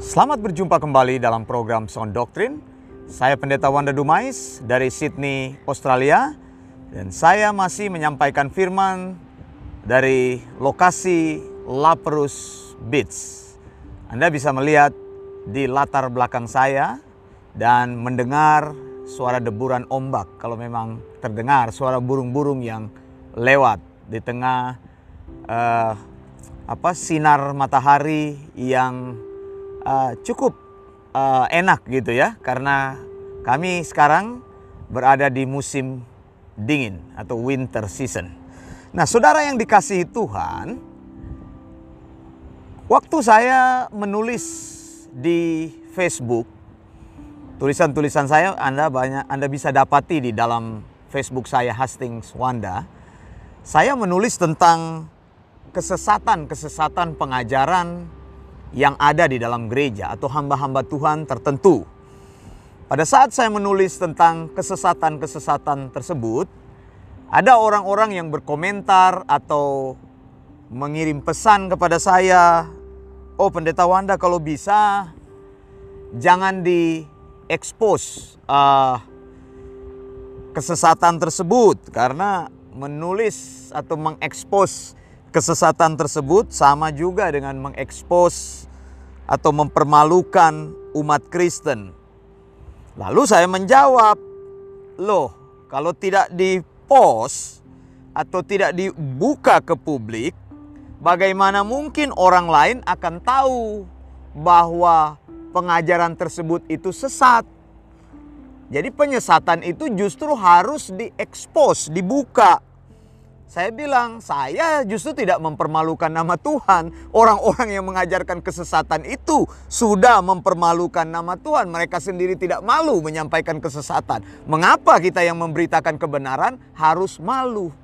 Selamat berjumpa kembali dalam program Sound Doctrine. Saya Pendeta Wanda Dumais dari Sydney, Australia. Dan saya masih menyampaikan firman dari lokasi Laperus Beach. Anda bisa melihat di latar belakang saya dan mendengar suara deburan ombak kalau memang terdengar suara burung-burung yang lewat di tengah uh, apa sinar matahari yang uh, cukup uh, enak gitu ya karena kami sekarang berada di musim dingin atau winter season. Nah, saudara yang dikasihi Tuhan, waktu saya menulis di Facebook, tulisan-tulisan saya Anda banyak Anda bisa dapati di dalam Facebook saya Hastings Wanda. Saya menulis tentang kesesatan-kesesatan pengajaran yang ada di dalam gereja atau hamba-hamba Tuhan tertentu. Pada saat saya menulis tentang kesesatan-kesesatan tersebut, ada orang-orang yang berkomentar atau mengirim pesan kepada saya, "Oh, Pendeta Wanda, kalau bisa jangan di-expose uh, kesesatan tersebut karena menulis atau mengekspos kesesatan tersebut sama juga dengan mengekspos atau mempermalukan umat Kristen. Lalu saya menjawab, loh kalau tidak dipost atau tidak dibuka ke publik, bagaimana mungkin orang lain akan tahu bahwa pengajaran tersebut itu sesat? Jadi penyesatan itu justru harus diekspos, dibuka saya bilang, saya justru tidak mempermalukan nama Tuhan. Orang-orang yang mengajarkan kesesatan itu sudah mempermalukan nama Tuhan. Mereka sendiri tidak malu menyampaikan kesesatan. Mengapa kita yang memberitakan kebenaran harus malu?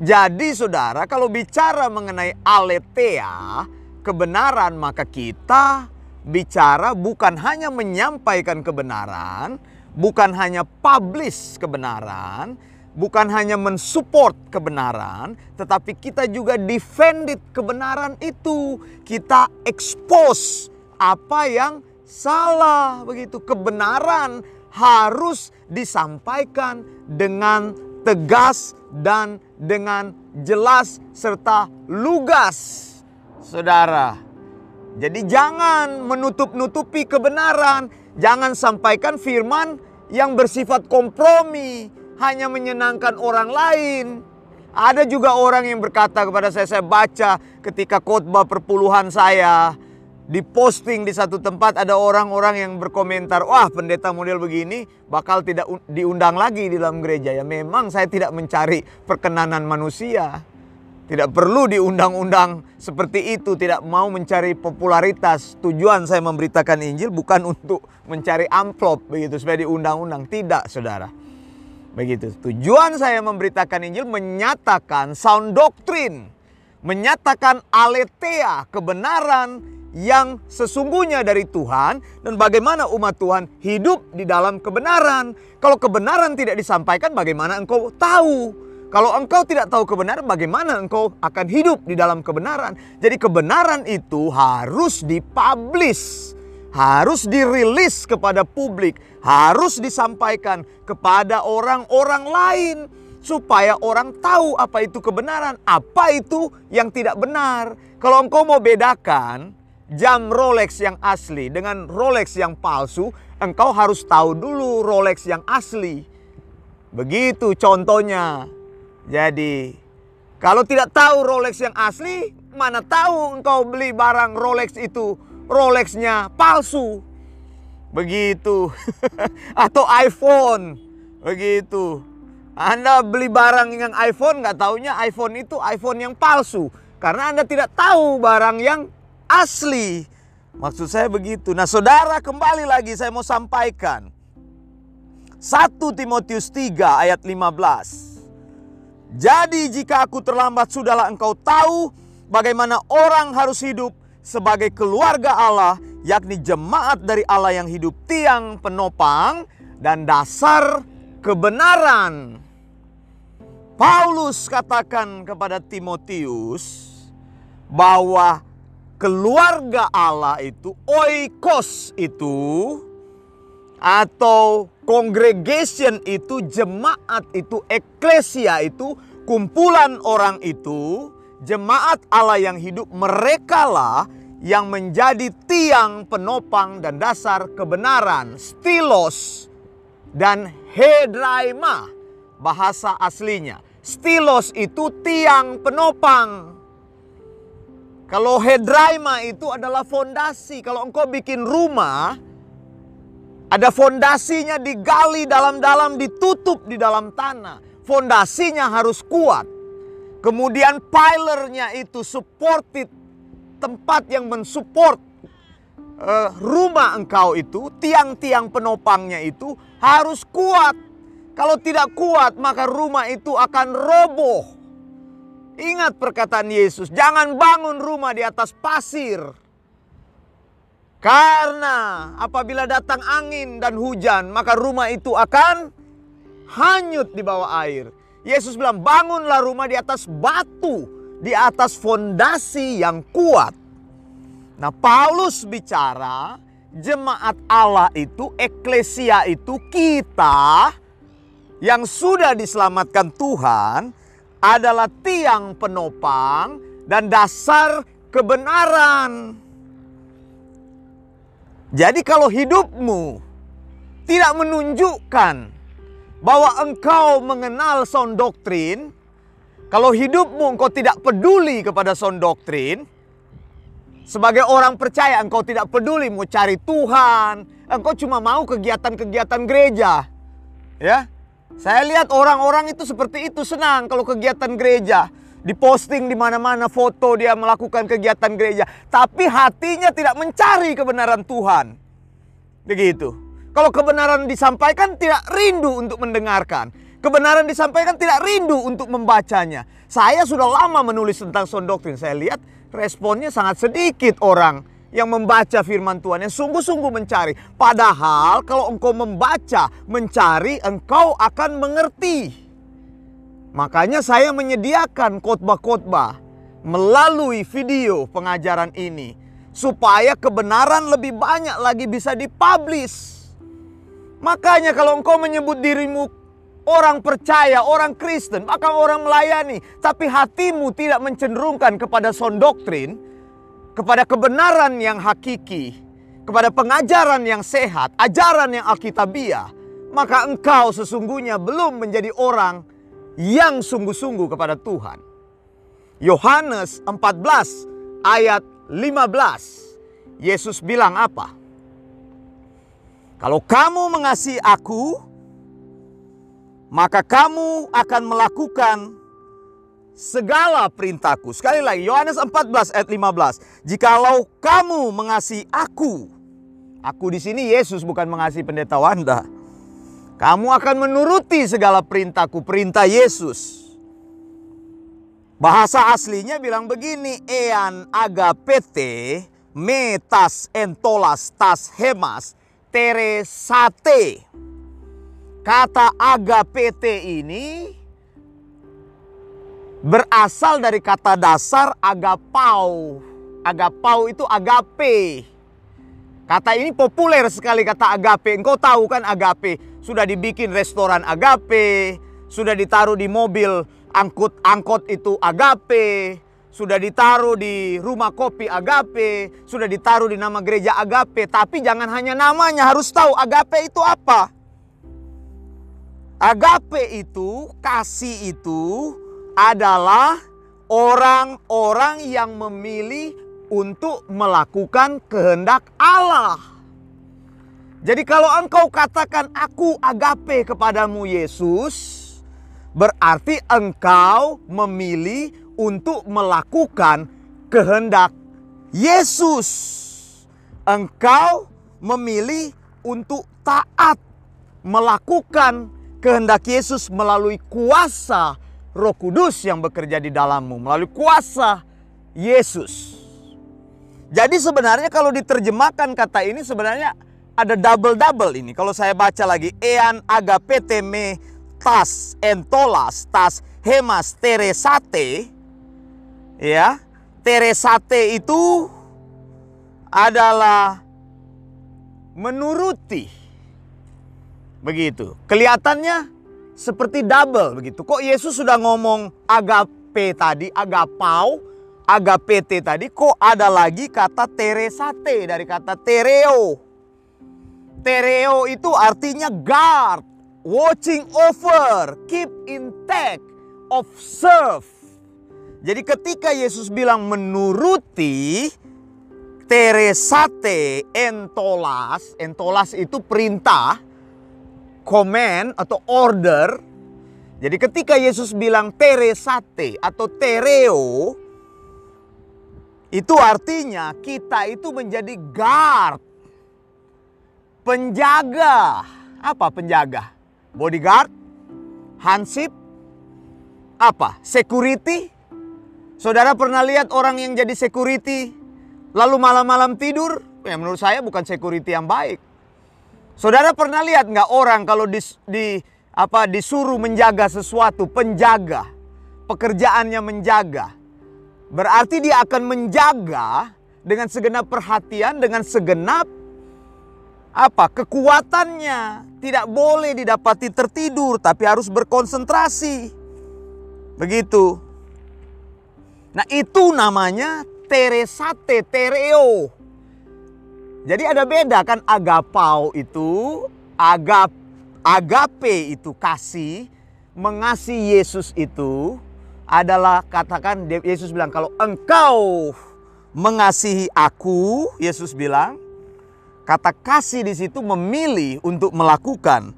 Jadi saudara, kalau bicara mengenai aletheia, kebenaran, maka kita bicara bukan hanya menyampaikan kebenaran, bukan hanya publish kebenaran, bukan hanya mensupport kebenaran, tetapi kita juga defended kebenaran itu. Kita expose apa yang salah begitu. Kebenaran harus disampaikan dengan tegas dan dengan jelas serta lugas. Saudara, jadi jangan menutup-nutupi kebenaran, jangan sampaikan firman yang bersifat kompromi, hanya menyenangkan orang lain. Ada juga orang yang berkata kepada saya, saya baca ketika khotbah perpuluhan saya, di posting di satu tempat ada orang-orang yang berkomentar, wah pendeta model begini bakal tidak diundang lagi di dalam gereja. Ya memang saya tidak mencari perkenanan manusia. Tidak perlu diundang-undang seperti itu, tidak mau mencari popularitas. Tujuan saya memberitakan Injil bukan untuk mencari amplop begitu supaya diundang-undang, tidak Saudara. Begitu. Tujuan saya memberitakan Injil menyatakan sound doctrine, menyatakan aletheia, kebenaran yang sesungguhnya dari Tuhan dan bagaimana umat Tuhan hidup di dalam kebenaran. Kalau kebenaran tidak disampaikan, bagaimana engkau tahu? Kalau engkau tidak tahu kebenaran, bagaimana engkau akan hidup di dalam kebenaran? Jadi kebenaran itu harus dipublish harus dirilis kepada publik, harus disampaikan kepada orang-orang lain supaya orang tahu apa itu kebenaran, apa itu yang tidak benar. Kalau engkau mau bedakan jam Rolex yang asli dengan Rolex yang palsu, engkau harus tahu dulu Rolex yang asli. Begitu contohnya. Jadi, kalau tidak tahu Rolex yang asli, mana tahu engkau beli barang Rolex itu Rolexnya palsu. Begitu. Atau iPhone. Begitu. Anda beli barang yang iPhone nggak taunya iPhone itu iPhone yang palsu. Karena Anda tidak tahu barang yang asli. Maksud saya begitu. Nah saudara kembali lagi saya mau sampaikan. 1 Timotius 3 ayat 15. Jadi jika aku terlambat sudahlah engkau tahu bagaimana orang harus hidup sebagai keluarga Allah, yakni jemaat dari Allah yang hidup tiang penopang dan dasar kebenaran. Paulus katakan kepada Timotius bahwa keluarga Allah itu, oikos itu, atau congregation itu, jemaat itu, eklesia itu, kumpulan orang itu, jemaat Allah yang hidup, merekalah yang menjadi tiang penopang dan dasar kebenaran, stilos dan hedraima bahasa aslinya. Stilos itu tiang penopang. Kalau hedraima itu adalah fondasi. Kalau engkau bikin rumah, ada fondasinya digali dalam-dalam, ditutup di dalam tanah. Fondasinya harus kuat. Kemudian pilernya itu supported, tempat yang mensupport uh, rumah engkau itu, tiang-tiang penopangnya itu harus kuat. Kalau tidak kuat, maka rumah itu akan roboh. Ingat perkataan Yesus, jangan bangun rumah di atas pasir. Karena apabila datang angin dan hujan, maka rumah itu akan hanyut di bawah air. Yesus bilang, bangunlah rumah di atas batu, di atas fondasi yang kuat. Nah, Paulus bicara jemaat Allah itu, eklesia itu kita yang sudah diselamatkan Tuhan adalah tiang penopang dan dasar kebenaran. Jadi kalau hidupmu tidak menunjukkan bahwa engkau mengenal sound doktrin, kalau hidupmu engkau tidak peduli kepada sound doktrin, sebagai orang percaya engkau tidak peduli mau cari Tuhan, engkau cuma mau kegiatan-kegiatan gereja. Ya, saya lihat orang-orang itu seperti itu senang kalau kegiatan gereja. Diposting di mana-mana foto dia melakukan kegiatan gereja. Tapi hatinya tidak mencari kebenaran Tuhan. Begitu. Kalau kebenaran disampaikan tidak rindu untuk mendengarkan. Kebenaran disampaikan tidak rindu untuk membacanya. Saya sudah lama menulis tentang sound doktrin. Saya lihat responnya sangat sedikit orang yang membaca firman Tuhan, yang sungguh-sungguh mencari. Padahal kalau engkau membaca, mencari, engkau akan mengerti. Makanya saya menyediakan khotbah-khotbah melalui video pengajaran ini. Supaya kebenaran lebih banyak lagi bisa dipublish. Makanya kalau engkau menyebut dirimu orang percaya, orang Kristen, maka orang melayani. Tapi hatimu tidak mencenderungkan kepada sound doktrin, kepada kebenaran yang hakiki, kepada pengajaran yang sehat, ajaran yang alkitabiah, maka engkau sesungguhnya belum menjadi orang yang sungguh-sungguh kepada Tuhan. Yohanes 14 ayat 15. Yesus bilang apa? Kalau kamu mengasihi aku, maka kamu akan melakukan segala perintahku. Sekali lagi Yohanes 14 ayat 15. Jikalau kamu mengasihi aku, aku di sini Yesus bukan mengasihi pendeta Wanda. Kamu akan menuruti segala perintahku, perintah Yesus. Bahasa aslinya bilang begini, ean agapete metas entolas tas hemas teresate. Kata agapete ini berasal dari kata dasar agapau. Agapau itu agape. Kata ini populer sekali kata agape. Engkau tahu kan agape? Sudah dibikin restoran agape, sudah ditaruh di mobil angkut-angkot itu agape, sudah ditaruh di rumah kopi agape, sudah ditaruh di nama gereja agape. Tapi jangan hanya namanya, harus tahu agape itu apa. Agape itu, kasih itu adalah orang-orang yang memilih untuk melakukan kehendak Allah. Jadi kalau engkau katakan aku agape kepadamu Yesus, berarti engkau memilih untuk melakukan kehendak Yesus. Engkau memilih untuk taat melakukan kehendak Yesus melalui kuasa Roh Kudus yang bekerja di dalammu melalui kuasa Yesus. Jadi sebenarnya kalau diterjemahkan kata ini sebenarnya ada double-double ini. Kalau saya baca lagi ean agapete me tas entolas tas hemas teresate ya teresate itu adalah menuruti. Begitu. Kelihatannya seperti double begitu. Kok Yesus sudah ngomong agape tadi, agapau, agapete tadi, kok ada lagi kata teresate dari kata tereo. Tereo itu artinya guard, watching over, keep intact, observe. Jadi ketika Yesus bilang menuruti, teresate entolas, entolas itu perintah, command atau order. Jadi ketika Yesus bilang teresate atau tereo, itu artinya kita itu menjadi guard, penjaga. Apa penjaga? Bodyguard? Hansip? Apa? Security? Saudara pernah lihat orang yang jadi security lalu malam-malam tidur? Ya menurut saya bukan security yang baik. Saudara pernah lihat nggak orang kalau di, di apa disuruh menjaga sesuatu, penjaga, pekerjaannya menjaga. Berarti dia akan menjaga dengan segenap perhatian, dengan segenap apa kekuatannya. Tidak boleh didapati tertidur, tapi harus berkonsentrasi. Begitu. Nah itu namanya teresate, tereo. Jadi ada beda kan agapau itu, agap agape itu kasih, mengasihi Yesus itu adalah katakan Yesus bilang kalau engkau mengasihi aku, Yesus bilang, kata kasih di situ memilih untuk melakukan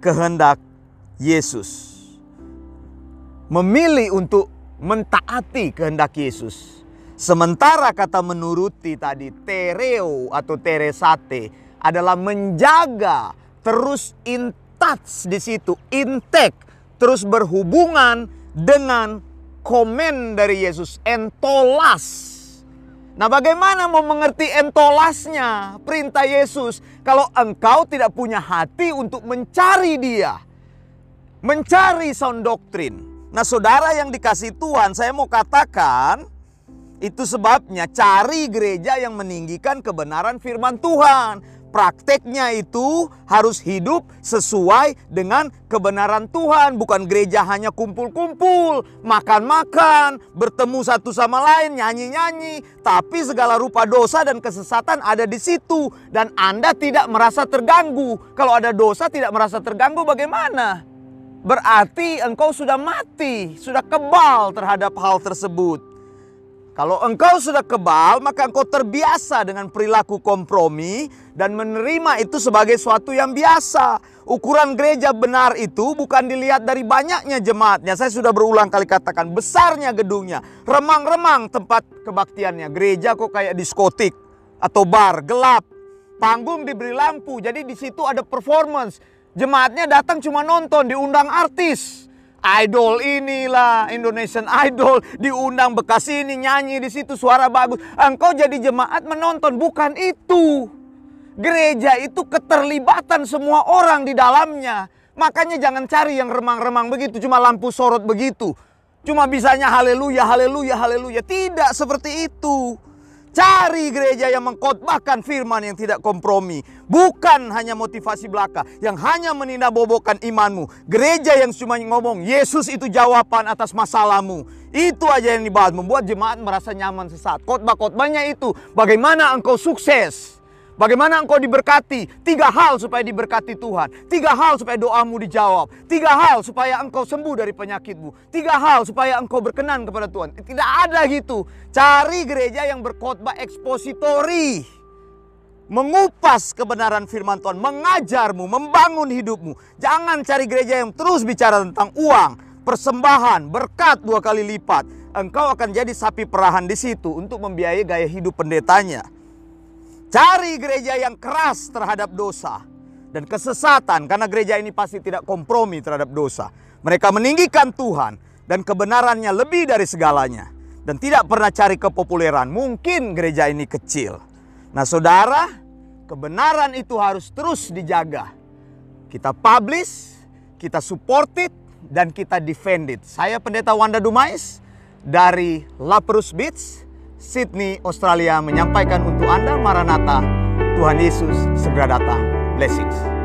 kehendak Yesus. Memilih untuk mentaati kehendak Yesus. Sementara kata menuruti tadi tereo atau teresate adalah menjaga terus in touch di situ, intek terus berhubungan dengan komen dari Yesus, entolas. Nah, bagaimana mau mengerti entolasnya perintah Yesus kalau engkau tidak punya hati untuk mencari Dia, mencari sound doktrin. Nah, saudara yang dikasih Tuhan, saya mau katakan, itu sebabnya cari gereja yang meninggikan kebenaran firman Tuhan. Prakteknya itu harus hidup sesuai dengan kebenaran Tuhan. Bukan gereja hanya kumpul-kumpul, makan-makan, bertemu satu sama lain, nyanyi-nyanyi. Tapi segala rupa dosa dan kesesatan ada di situ. Dan Anda tidak merasa terganggu. Kalau ada dosa tidak merasa terganggu bagaimana? Berarti engkau sudah mati, sudah kebal terhadap hal tersebut. Kalau engkau sudah kebal, maka engkau terbiasa dengan perilaku kompromi dan menerima itu sebagai suatu yang biasa. Ukuran gereja benar itu bukan dilihat dari banyaknya jemaatnya. Saya sudah berulang kali katakan, besarnya gedungnya, remang-remang tempat kebaktiannya. Gereja kok kayak diskotik atau bar, gelap. Panggung diberi lampu, jadi di situ ada performance. Jemaatnya datang cuma nonton, diundang artis idol inilah Indonesian Idol. Diundang bekas ini nyanyi di situ suara bagus. Engkau jadi jemaat menonton bukan itu. Gereja itu keterlibatan semua orang di dalamnya. Makanya jangan cari yang remang-remang begitu cuma lampu sorot begitu. Cuma bisanya haleluya haleluya haleluya. Tidak seperti itu Cari gereja yang mengkhotbahkan firman yang tidak kompromi. Bukan hanya motivasi belaka yang hanya meninabobokan imanmu. Gereja yang cuma ngomong Yesus itu jawaban atas masalahmu. Itu aja yang dibahas membuat jemaat merasa nyaman sesaat. Khotbah-khotbahnya itu bagaimana engkau sukses. Bagaimana engkau diberkati? Tiga hal supaya diberkati Tuhan. Tiga hal supaya doamu dijawab. Tiga hal supaya engkau sembuh dari penyakitmu. Tiga hal supaya engkau berkenan kepada Tuhan. Tidak ada gitu. Cari gereja yang berkhotbah ekspositori. Mengupas kebenaran firman Tuhan. Mengajarmu, membangun hidupmu. Jangan cari gereja yang terus bicara tentang uang. Persembahan, berkat dua kali lipat. Engkau akan jadi sapi perahan di situ untuk membiayai gaya hidup pendetanya. Cari gereja yang keras terhadap dosa dan kesesatan karena gereja ini pasti tidak kompromi terhadap dosa. Mereka meninggikan Tuhan dan kebenarannya lebih dari segalanya dan tidak pernah cari kepopuleran. Mungkin gereja ini kecil. Nah, Saudara, kebenaran itu harus terus dijaga. Kita publish, kita support it dan kita defend it. Saya Pendeta Wanda Dumais dari Laprus Beach Sydney, Australia menyampaikan untuk Anda Maranatha, Tuhan Yesus segera datang. Blessings.